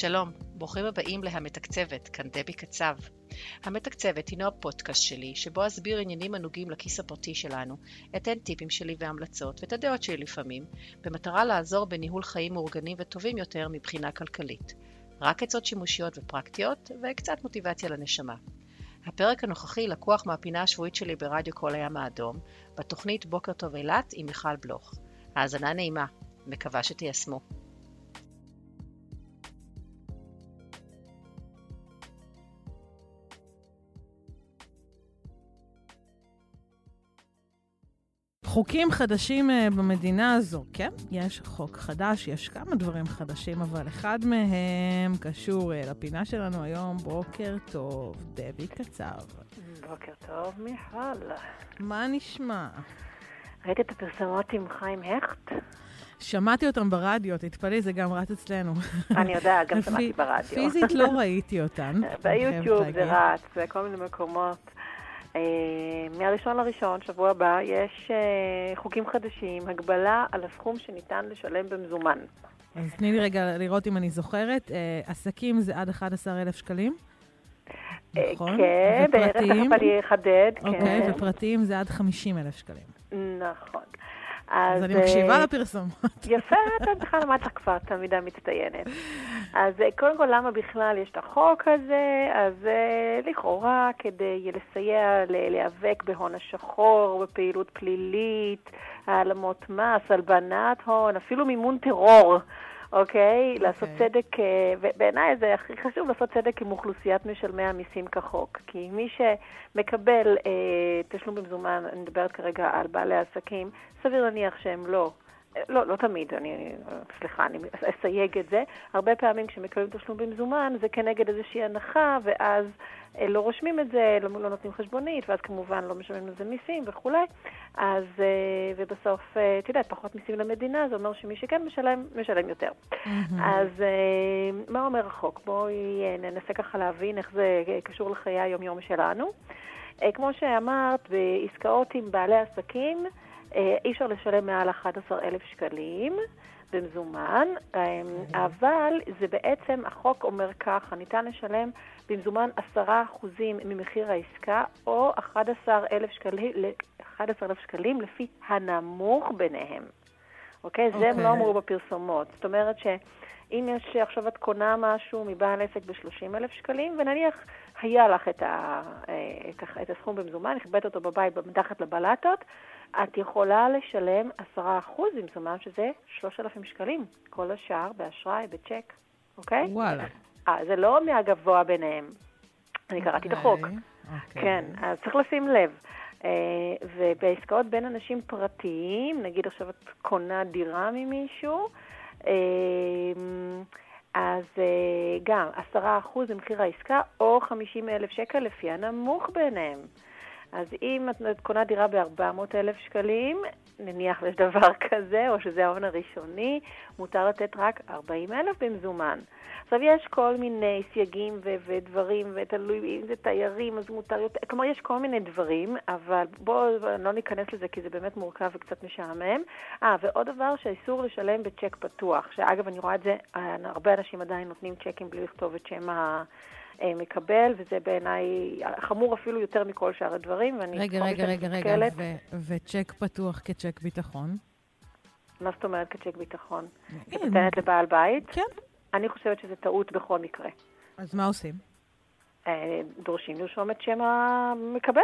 שלום, ברוכים הבאים להמתקצבת, כאן דבי קצב. המתקצבת הינו הפודקאסט שלי, שבו אסביר עניינים הנוגעים לכיס הפרטי שלנו, אתן טיפים שלי והמלצות, ואת הדעות שלי לפעמים, במטרה לעזור בניהול חיים מאורגנים וטובים יותר מבחינה כלכלית. רק עצות שימושיות ופרקטיות, וקצת מוטיבציה לנשמה. הפרק הנוכחי לקוח מהפינה השבועית שלי ברדיו כל הים האדום, בתוכנית בוקר טוב אילת עם מיכל בלוך. האזנה נעימה, מקווה שתיישמו. חוקים חדשים אה, במדינה הזו, כן, יש חוק חדש, יש כמה דברים חדשים, אבל אחד מהם קשור אה, לפינה שלנו היום. בוקר טוב, דבי קצב. בוקר טוב, מיכל. מה נשמע? ראית את הפרסמות עם חיים הכט? שמעתי אותם ברדיו, תתפלאי, זה גם רץ אצלנו. אני יודעת, גם שמעתי ברדיו. פיזית לא ראיתי אותן. ביוטיוב זה רץ, בכל מיני מקומות. אה, מהראשון לראשון, שבוע הבא, יש אה, חוקים חדשים, הגבלה על הסכום שניתן לשלם במזומן. אז תני לי רגע לראות אם אני זוכרת. אה, עסקים זה עד 11,000 שקלים? נכון? כן, בערך תכף אני אחדד, כן. אוקיי, ופרטיים זה עד 50,000 שקלים. נכון. אז אני מקשיבה אה, לפרסומות. יפה, את בכלל למדת כבר תלמידה מצטיינת. אז אה, קודם כל, למה בכלל יש את החוק הזה? אז אה, לכאורה, כדי לסייע להיאבק בהון השחור, בפעילות פלילית, העלמות מס, הלבנת הון, אפילו מימון טרור. אוקיי? Okay. לעשות אוקיי. צדק, אה, ובעיניי זה הכי חשוב לעשות צדק עם אוכלוסיית משלמי המיסים כחוק. כי מי שמקבל אה, תשלום במזומן, אני מדברת כרגע על בעלי עסקים, סביר להניח שהם לא. לא, לא תמיד, אני, סליחה, אני אסייג את זה. הרבה פעמים כשמקבלים תשלום במזומן זה כנגד איזושהי הנחה, ואז אה, לא רושמים את זה, לא, לא נותנים חשבונית, ואז כמובן לא משלמים לזה מיסים וכולי. אז, אה, ובסוף, אה, את יודעת, פחות מיסים למדינה, זה אומר שמי שכן משלם, משלם יותר. Mm-hmm. אז מה אומר החוק? בואי ננסה ככה להבין איך זה קשור לחיי היום-יום שלנו. כמו שאמרת, בעסקאות עם בעלי עסקים, אי אפשר לשלם מעל 11,000 שקלים. במזומן, אמ, אבל זה בעצם, החוק אומר ככה, ניתן לשלם במזומן 10% ממחיר העסקה, או 11,000 שקלים, 11 שקלים לפי הנמוך ביניהם. אוקיי? זה הם לא אוקיי. אמרו בפרסומות. זאת אומרת שאם יש עכשיו את קונה משהו מבעל עסק ב-30,000 שקלים, ונניח היה לך את, ה, אה, את, ה, את הסכום במזומן, הכבדת אותו בבית מתחת לבלטות, את יכולה לשלם 10% במזומן, שזה 3,000 שקלים. כל השאר באשראי, בצ'ק, אוקיי? וואלה. אה, זה לא מהגבוה ביניהם. אני קראתי את החוק. אוקיי. אוקיי. כן, אז צריך לשים לב. Uh, ובעסקאות בין אנשים פרטיים, נגיד עכשיו את קונה דירה ממישהו, uh, אז uh, גם 10% ממחיר העסקה או 50 אלף שקל לפי הנמוך ביניהם. אז אם את קונה דירה ב-400,000 שקלים, נניח יש דבר כזה, או שזה ההון הראשוני, מותר לתת רק 40,000 במזומן. עכשיו, יש כל מיני סייגים ו- ודברים, ותלוי אם זה תיירים, אז מותר יותר, כלומר, יש כל מיני דברים, אבל בואו לא ניכנס לזה, כי זה באמת מורכב וקצת משעמם. אה, ועוד דבר, שאיסור לשלם בצ'ק פתוח, שאגב, אני רואה את זה, אה, הרבה אנשים עדיין נותנים צ'קים בלי לכתוב את שם ה... אה, מקבל, וזה בעיניי חמור אפילו יותר מכל שאר הדברים, ואני רגע, רגע, רגע, רגע, ו- וצ'ק פתוח כצ'ק ביטחון? מה זאת אומרת כצ'ק ביטחון? כן. את נותנת לבעל בית? כן. אני חושבת שזה טעות בכל מקרה. אז מה עושים? אה, דורשים לרשום את שם המקבל.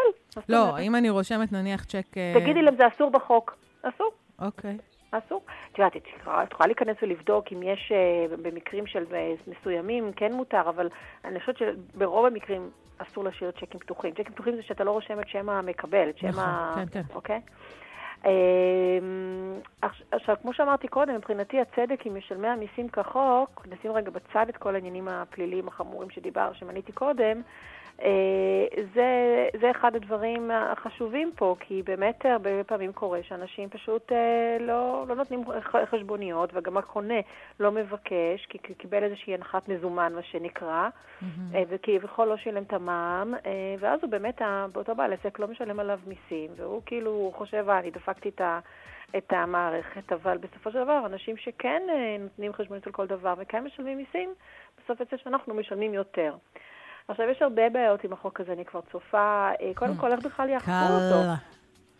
לא, אם אני רושמת נניח צ'ק... אה, תגידי להם, זה אסור בחוק. אסור. אוקיי. אסור. את יודעת, את יכולה להיכנס ולבדוק אם יש uh, במקרים של uh, מסוימים, כן מותר, אבל אני חושבת שברוב המקרים אסור להשאיר צ'קים פתוחים. צ'קים פתוחים זה שאתה לא רושם את שם המקבל, את שם נכון, ה... כן, כן. אוקיי? אמ, עכשיו, כמו שאמרתי קודם, מבחינתי הצדק עם משלמי המיסים כחוק, נשים רגע בצד את כל העניינים הפליליים החמורים שדיבר, שמניתי קודם, אה, זה, זה אחד הדברים החשובים פה, כי באמת הרבה פעמים קורה שאנשים פשוט אה, לא, לא נותנים חשבוניות, וגם הקונה לא מבקש, כי קיבל איזושהי הנחת מזומן, מה שנקרא, mm-hmm. וכביכול לא שילם את המע"מ, ואז הוא באמת, באותו בעל עסק לא משלם עליו מיסים, והוא כאילו חושב, אה, אני דפקתי את ה... את המערכת, אבל בסופו של דבר, אנשים שכן נותנים חשבונית על כל דבר וכן משלמים מיסים, בסוף יוצא שאנחנו משלמים יותר. עכשיו, יש הרבה בעיות עם החוק הזה, אני כבר צופה. אה, קודם כל, איך בכלל יאכפו אותו?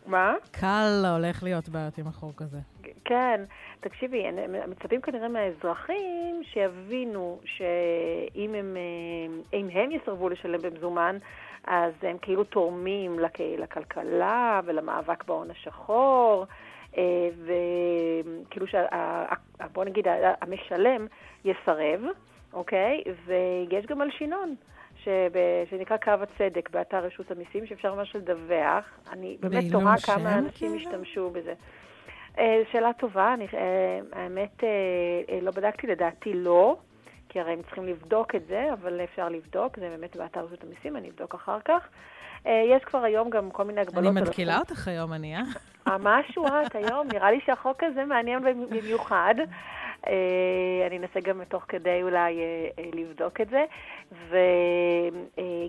מה? קל הולך להיות בעיות עם החוק הזה. כן, תקשיבי, מצפים כנראה מהאזרחים שיבינו שאם הם, אה, אם הם יסרבו לשלם במזומן, אז הם כאילו תורמים לכ- לכלכלה ולמאבק בהון השחור, אה, וכאילו, בוא נגיד, המשלם יסרב, אוקיי? ויש גם מלשינון. שב- שנקרא קו הצדק באתר רשות המיסים, שאפשר ממש לדווח. אני באמת תוהה כמה אנשים כאילו? השתמשו בזה. אה, שאלה טובה, אני, אה, האמת, אה, לא בדקתי, לדעתי לא, כי הרי הם צריכים לבדוק את זה, אבל אפשר לבדוק, זה באמת באתר רשות המיסים, אני אבדוק אחר כך. יש כבר היום גם כל מיני הגבלות. אני מתקילה אותך היום, אני, אה? אה, משהו את היום, נראה לי שהחוק הזה מעניין במיוחד. אה, אני אנסה גם תוך כדי אולי אה, אה, לבדוק את זה.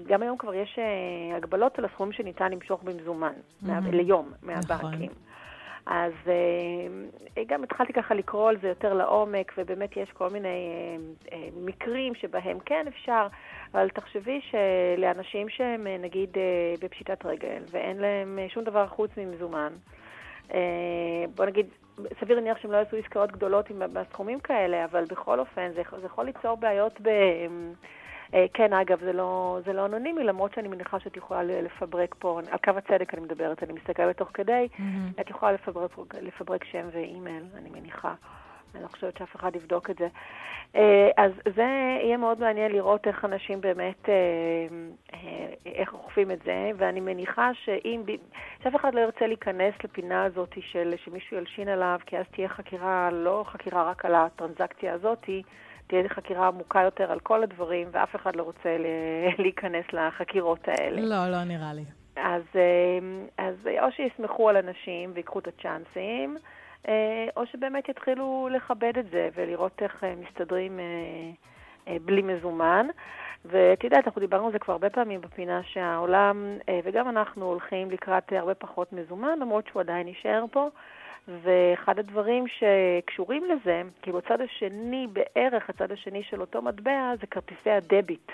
וגם היום כבר יש הגבלות על הסכומים שניתן למשוך במזומן, מהמם. ליום, נכון. מהבנקים. אז אה, גם התחלתי ככה לקרוא על זה יותר לעומק, ובאמת יש כל מיני מקרים שבהם כן אפשר, אבל תחשבי שלאנשים שהם נגיד בפשיטת רגל, ואין להם שום דבר חוץ ממזומן, בוא נגיד, סביר להניח שהם לא יעשו עסקאות גדולות עם, בסכומים כאלה, אבל בכל אופן זה, זה יכול ליצור בעיות ב... אה, כן, אגב, זה לא, זה לא אנונימי, למרות שאני מניחה שאת יכולה לפברק פה, על קו הצדק אני מדברת, אני מסתכלת תוך כדי, מהמם. את יכולה לפברק, לפברק שם ואימייל, אני מניחה. אני לא חושבת שאף אחד יבדוק את זה. אה, אז זה יהיה מאוד מעניין לראות איך אנשים באמת, אה, אה, איך אוכפים את זה, ואני מניחה שאם, שאף אחד לא ירצה להיכנס לפינה הזאת של שמישהו ילשין עליו, כי אז תהיה חקירה, לא חקירה רק על הטרנזקציה הזאת, תהיה חקירה עמוקה יותר על כל הדברים, ואף אחד לא רוצה להיכנס לחקירות האלה. לא, לא נראה לי. אז, אז או שיסמכו על אנשים ויקחו את הצ'אנסים, או שבאמת יתחילו לכבד את זה ולראות איך אה, מסתדרים אה, אה, בלי מזומן. ואת יודעת, אנחנו דיברנו על זה כבר הרבה פעמים בפינה שהעולם, אה, וגם אנחנו הולכים לקראת הרבה פחות מזומן, למרות שהוא עדיין יישאר פה. ואחד הדברים שקשורים לזה, כאילו הצד השני, בערך הצד השני של אותו מטבע, זה כרטיסי הדביט.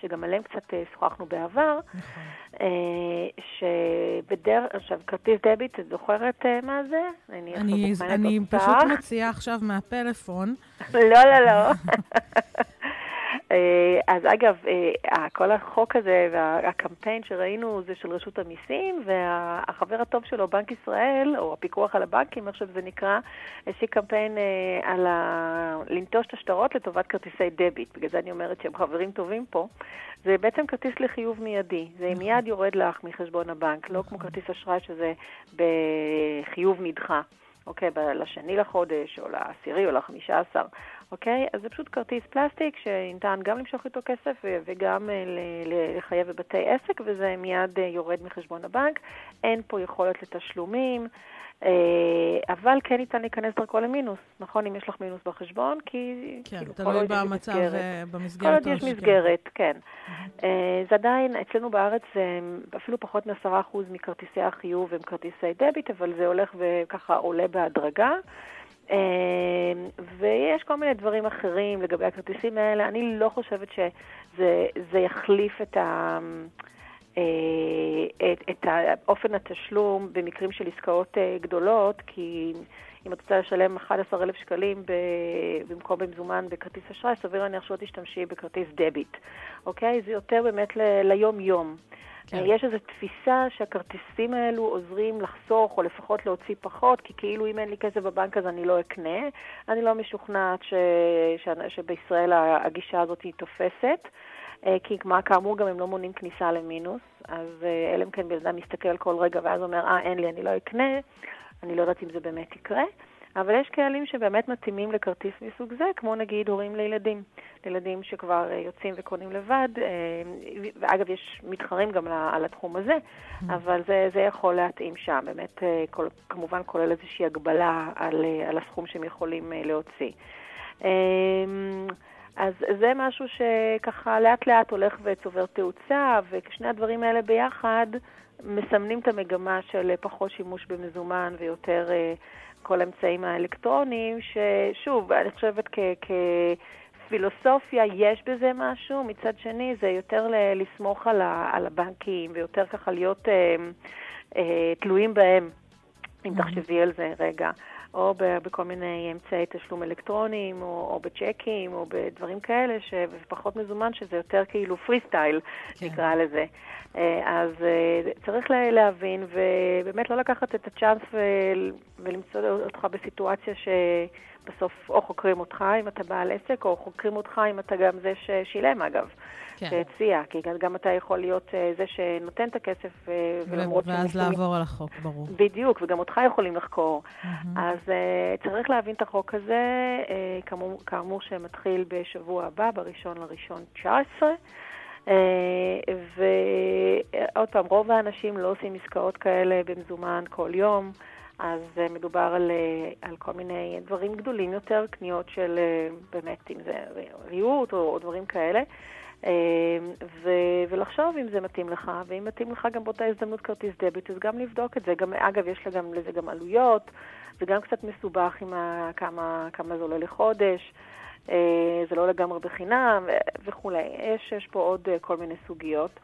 שגם עליהם קצת אה, שוחחנו בעבר, נכון. אה, שבדרך, עכשיו, כרטיס דביט, את זוכרת אה, מה זה? אני אני, אני. פשוט מוציאה עכשיו מהפלאפון. לא, לא, לא. אה, אז אגב, אה, כל החוק הזה והקמפיין שראינו זה של רשות המיסים, והחבר הטוב שלו, בנק ישראל, או הפיקוח על הבנקים, איך שזה נקרא, השיק קמפיין אה, על ה... לנטוש את השטרות לטובת כרטיסי דביט. בגלל זה אני אומרת שהם חברים טובים פה. זה בעצם כרטיס לחיוב מיידי. זה מיד יורד לך מחשבון הבנק, לא כמו כרטיס אשראי שזה בחיוב נדחה. אוקיי, לשני לחודש, או לעשירי, או לחמישה עשר, אוקיי? אז זה פשוט כרטיס פלסטיק שניתן גם למשוך איתו כסף וגם אה, לחייב בבתי עסק, וזה מיד אה, יורד מחשבון הבנק. אין פה יכולת לתשלומים, אה, אבל כן ניתן להיכנס דרכו למינוס, נכון? אם יש לך מינוס בחשבון, כי... כן, כאילו, תלוי במצב, מסגרת. אה, כל במסגרת. עוד יש. מסגרת, כן. אה, זה עדיין, אצלנו בארץ אפילו פחות מ-10% מכרטיסי החיוב הם כרטיסי דביט, אבל זה הולך וככה עולה בהדרגה. אה, ויש כל מיני דברים אחרים לגבי הכרטיסים האלה. אני לא חושבת שזה זה יחליף את ה... אה, את, את אופן התשלום במקרים של עסקאות אה, גדולות, כי אם את רוצה לשלם 11,000 שקלים ב, במקום במזומן בכרטיס אשראי, סביר להניח שלא תשתמשי בכרטיס דביט, אוקיי? זה יותר באמת ל, ליום-יום. כן. יש איזו תפיסה שהכרטיסים האלו עוזרים לחסוך, או לפחות להוציא פחות, כי כאילו אם אין לי כסף בבנק אז אני לא אקנה. אני לא משוכנעת ש... ש... שבישראל הגישה הזאת היא תופסת. אה, כי מה, כאמור גם הם לא מונים כניסה למינוס, אז אה, אלא אם כן בן אדם מסתכל כל רגע ואז אומר, אה, אין לי, אני לא אקנה, אני לא יודעת אם זה באמת יקרה, אבל יש קהלים שבאמת מתאימים לכרטיס מסוג זה, כמו נגיד הורים לילדים, לילדים שכבר אה, יוצאים וקונים לבד, ואגב, יש מתחרים גם על התחום הזה, אבל זה, זה יכול להתאים שם, באמת, כל, כמובן כולל איזושהי הגבלה על, על הסכום שהם יכולים להוציא. אה, אז זה משהו שככה לאט לאט הולך וצובר תאוצה, וכשני הדברים האלה ביחד מסמנים את המגמה של פחות שימוש במזומן ויותר uh, כל האמצעים האלקטרוניים, ששוב, אני חושבת פילוסופיה, יש בזה משהו, מצד שני זה יותר לסמוך על, ה, על הבנקים ויותר ככה להיות אה, אה, תלויים בהם, אם. תחשבי על זה רגע. או בכל מיני אמצעי תשלום אלקטרוניים, או, או בצ'קים, או בדברים כאלה, שפחות מזומן, שזה יותר כאילו פרי סטייל, כן. נקרא לזה. אה, אז אה, צריך להבין, ובאמת לא לקחת את הצ'אנס ולמצוא אותך בסיטואציה שבסוף או חוקרים אותך אם אתה בעל עסק, או חוקרים אותך אם אתה גם זה ששילם, אגב. כן. שהציע, כי גם אתה יכול להיות אה, זה שנותן את הכסף, ולמרות ש... ואז לעבור על החוק, ברור. בדיוק, וגם אותך יכולים לחקור. Mm-hmm. אז uh, צריך להבין את החוק הזה, uh, כאמור, כאמור שמתחיל בשבוע הבא, בראשון לראשון 19. אה, ועוד פעם, רוב האנשים לא עושים עסקאות כאלה במזומן כל יום, אז מדובר על, אה, על כל מיני דברים גדולים יותר, קניות של אה, באמת, אם זה ריהוט או, או דברים כאלה. ו, ולחשוב אם זה מתאים לך, ואם מתאים לך גם באותה הזדמנות כרטיס דביט, אז גם לבדוק את זה. גם, אגב, יש גם, לזה גם עלויות, זה גם קצת מסובך עם ה, כמה, כמה זה עולה לחודש. אה, זה לא לגמרי בחינם וכולי. יש, יש פה עוד אה, כל מיני סוגיות.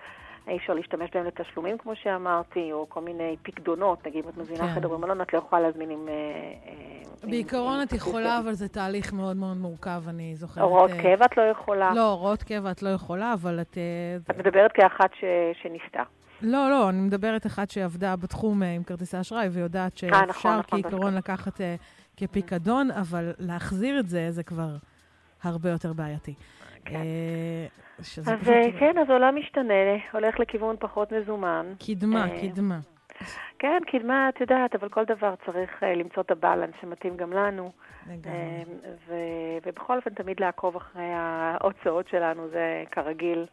אי אפשר להשתמש בהם לתשלומים, כמו שאמרתי, או כל מיני פקדונות, נגיד, אם את מזמינה כן. חדר במלון, את לא יכולה להזמין עם... אה, בעיקרון את יכולה, אבל זה תהליך מאוד מאוד מורכב, אני זוכרת. הוראות קבע את לא יכולה. לא, הוראות קבע את לא יכולה, אבל את... את מדברת כאחת שניסתה. לא, לא, אני מדברת אחת שעבדה בתחום עם כרטיסי אשראי, ויודעת נכון, שאפשר נכון, כעיקרון נכון. לקחת כפיקדון, אבל להחזיר את זה, זה כבר... הרבה יותר בעייתי. אה, אז אה, כן, אז העולם משתנה, הולך לכיוון פחות מזומן. קדמה, אה, קדמה. כן, קדמה, את יודעת, אבל כל דבר צריך למצוא את הבאלנס שמתאים גם לנו. לגמרי. ובכל אופן, תמיד לעקוב אחרי ההוצאות שלנו, זה כרגיל.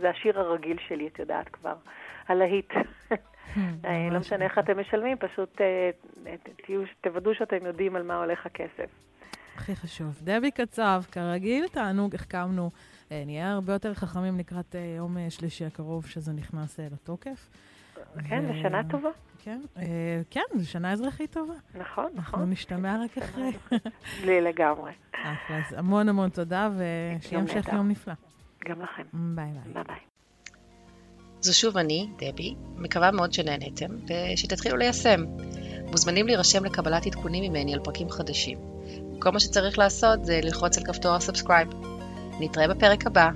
זה השיר הרגיל שלי, את יודעת כבר, הלהיט. לא משנה איך אתם משלמים, פשוט תוודאו שאתם יודעים על מה הולך הכסף. הכי חשוב. דבי קצב, כרגיל, תענוג, החכמנו. אה, נהיה הרבה יותר חכמים לקראת אה, יום אה, שלישי הקרוב, שזה נכנס לתוקף. כן, זו שנה טובה. כן, כן, זו שנה אזרחית טובה. נכון, נכון. אנחנו נשתמע רק אחרי. לי לגמרי. אז המון המון תודה, ושיהיה המשך יום נפלא. גם לכם. ביי ביי. ביי ביי. זו שוב אני, דבי, מקווה מאוד שנהנתם, ושתתחילו ליישם. מוזמנים להירשם לקבלת עדכונים ממני על פרקים חדשים. כל מה שצריך לעשות זה ללחוץ על כפתור ה subscribe. נתראה בפרק הבא.